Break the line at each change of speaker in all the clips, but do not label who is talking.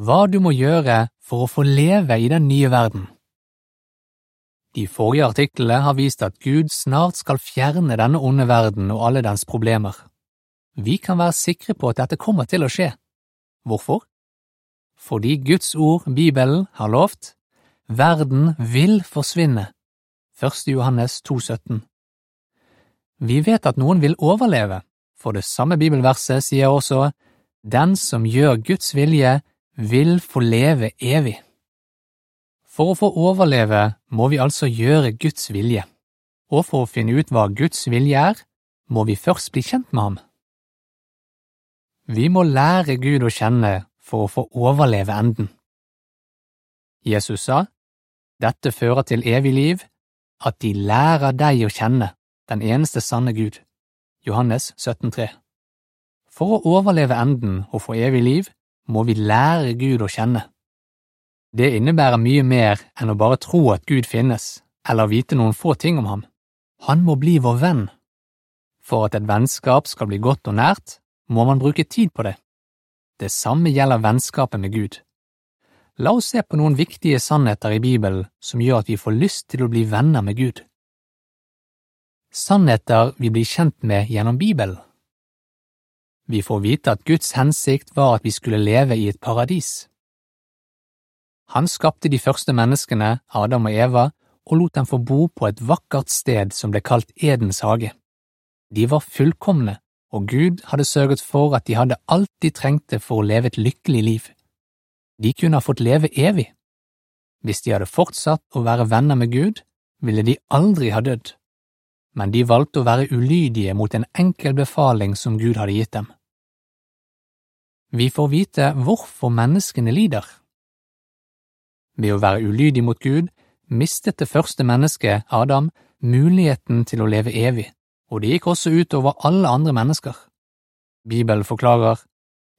hva du må gjøre for å få leve i den nye verden. De forrige artiklene har vist at Gud snart skal fjerne denne onde verden og alle dens problemer. Vi kan være sikre på at dette kommer til å skje. Hvorfor? Fordi Guds ord, Bibelen, har lovt verden vil forsvinne. 1. Johannes 2,17 Vi vet at noen vil overleve, for det samme bibelverset sier også den som gjør Guds vilje, vil få leve evig. For å få overleve må vi altså gjøre Guds vilje, og for å finne ut hva Guds vilje er, må vi først bli kjent med ham. Vi må lære Gud å kjenne for å få overleve enden. Jesus sa, dette fører til evig liv, at de lærer deg å kjenne, den eneste sanne Gud. Johannes 17,3 For å overleve enden og få evig liv må vi lære Gud å kjenne. Det innebærer mye mer enn å bare tro at Gud finnes, eller vite noen få ting om ham. Han må bli vår venn. For at et vennskap skal bli godt og nært, må man bruke tid på det. Det samme gjelder vennskapet med Gud. La oss se på noen viktige sannheter i Bibelen som gjør at vi får lyst til å bli venner med Gud. Sannheter vi blir kjent med gjennom Bibelen. Vi får vite at Guds hensikt var at vi skulle leve i et paradis. Han skapte de første menneskene, Adam og Eva, og lot dem få bo på et vakkert sted som ble kalt Edens hage. De var fullkomne, og Gud hadde sørget for at de hadde alt de trengte for å leve et lykkelig liv. De kunne ha fått leve evig. Hvis de hadde fortsatt å være venner med Gud, ville de aldri ha dødd. Men de valgte å være ulydige mot en enkel befaling som Gud hadde gitt dem. Vi får vite hvorfor menneskene lider. Ved å være ulydig mot Gud mistet det første mennesket, Adam, muligheten til å leve evig, og det gikk også ut over alle andre mennesker. Bibelen forklarer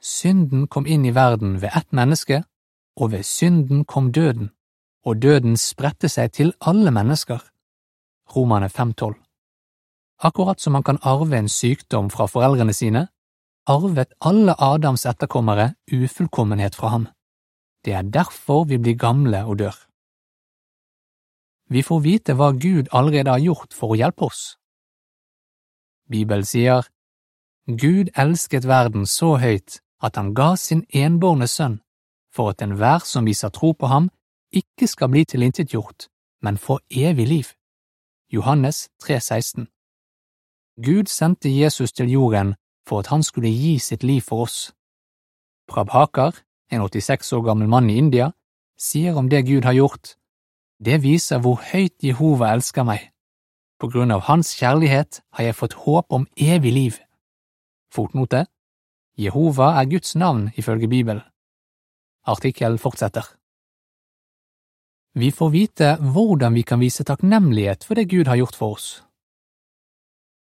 synden kom inn i verden ved ett menneske, og ved synden kom døden, og døden spredte seg til alle mennesker. Romane 5,12 Akkurat som man kan arve en sykdom fra foreldrene sine, arvet alle Adams etterkommere ufullkommenhet fra ham. Det er derfor vi blir gamle og dør. Vi får vite hva Gud allerede har gjort for å hjelpe oss. Bibelen sier, Gud elsket verden så høyt at han ga sin enbårne sønn, for at enhver som viser tro på ham, ikke skal bli tilintetgjort, men få evig liv. Johannes 3,16 Gud sendte Jesus til jorden for at han skulle gi sitt liv for oss. Prabhakar, en 86 år gammel mann i India, sier om det Gud har gjort, det viser hvor høyt Jehova elsker meg. På grunn av hans kjærlighet har jeg fått håp om evig liv. Fotnote Jehova er Guds navn ifølge Bibelen. Artikkel fortsetter. Vi får vite hvordan vi kan vise takknemlighet for det Gud har gjort for oss.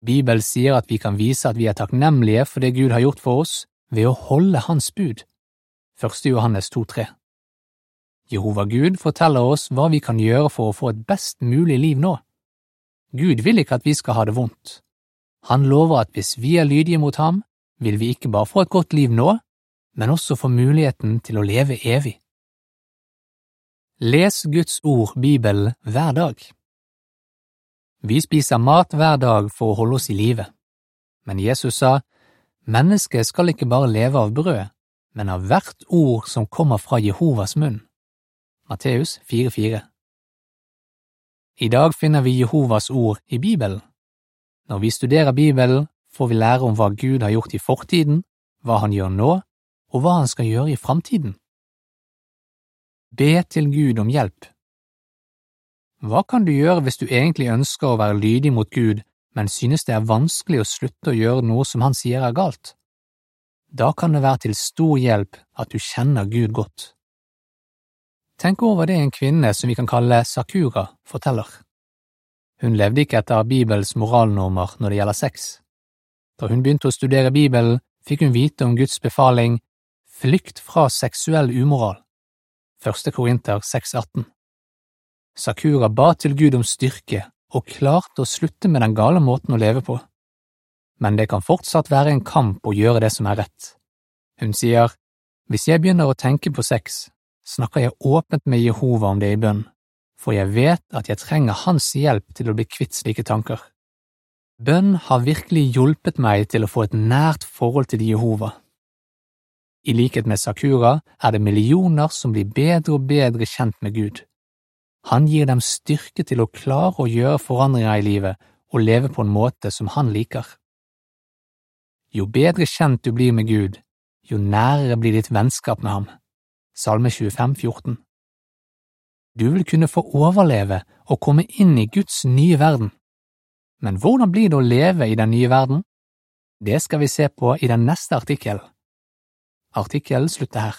Bibelen sier at vi kan vise at vi er takknemlige for det Gud har gjort for oss, ved å holde Hans bud. 1. Johannes 2,3 Jehova Gud forteller oss hva vi kan gjøre for å få et best mulig liv nå. Gud vil ikke at vi skal ha det vondt. Han lover at hvis vi er lydige mot ham, vil vi ikke bare få et godt liv nå, men også få muligheten til å leve evig. Les Guds ord, Bibelen, hver dag. Vi spiser mat hver dag for å holde oss i live, men Jesus sa, mennesket skal ikke bare leve av brød, men av hvert ord som kommer fra Jehovas munn. Matteus 4,4 I dag finner vi Jehovas ord i Bibelen. Når vi studerer Bibelen, får vi lære om hva Gud har gjort i fortiden, hva han gjør nå, og hva han skal gjøre i framtiden. Be til Gud om hjelp hva kan du gjøre hvis du egentlig ønsker å være lydig mot Gud, men synes det er vanskelig å slutte å gjøre noe som han sier er galt? Da kan det være til stor hjelp at du kjenner Gud godt. Tenk over det en kvinne som vi kan kalle Sakura forteller. Hun levde ikke etter Bibels moralnormer når det gjelder sex. Da hun begynte å studere Bibelen, fikk hun vite om Guds befaling Flykt fra seksuell umoral. Første Korinter 6,18 Sakura ba til Gud om styrke og klarte å slutte med den gale måten å leve på. Men det kan fortsatt være en kamp å gjøre det som er rett. Hun sier, Hvis jeg begynner å tenke på sex, snakker jeg åpent med Jehova om det i bønn, for jeg vet at jeg trenger hans hjelp til å bli kvitt slike tanker. Bønn har virkelig hjulpet meg til å få et nært forhold til Jehova. I likhet med Sakura er det millioner som blir bedre og bedre kjent med Gud. Han gir dem styrke til å klare å gjøre forandringer i livet og leve på en måte som han liker. Jo bedre kjent du blir med Gud, jo nærere blir ditt vennskap med ham. Salme 25, 14. Du vil kunne få overleve og komme inn i Guds nye verden. Men hvordan blir det å leve i den nye verden? Det skal vi se på i den neste artikkelen. Artikkelen slutter her.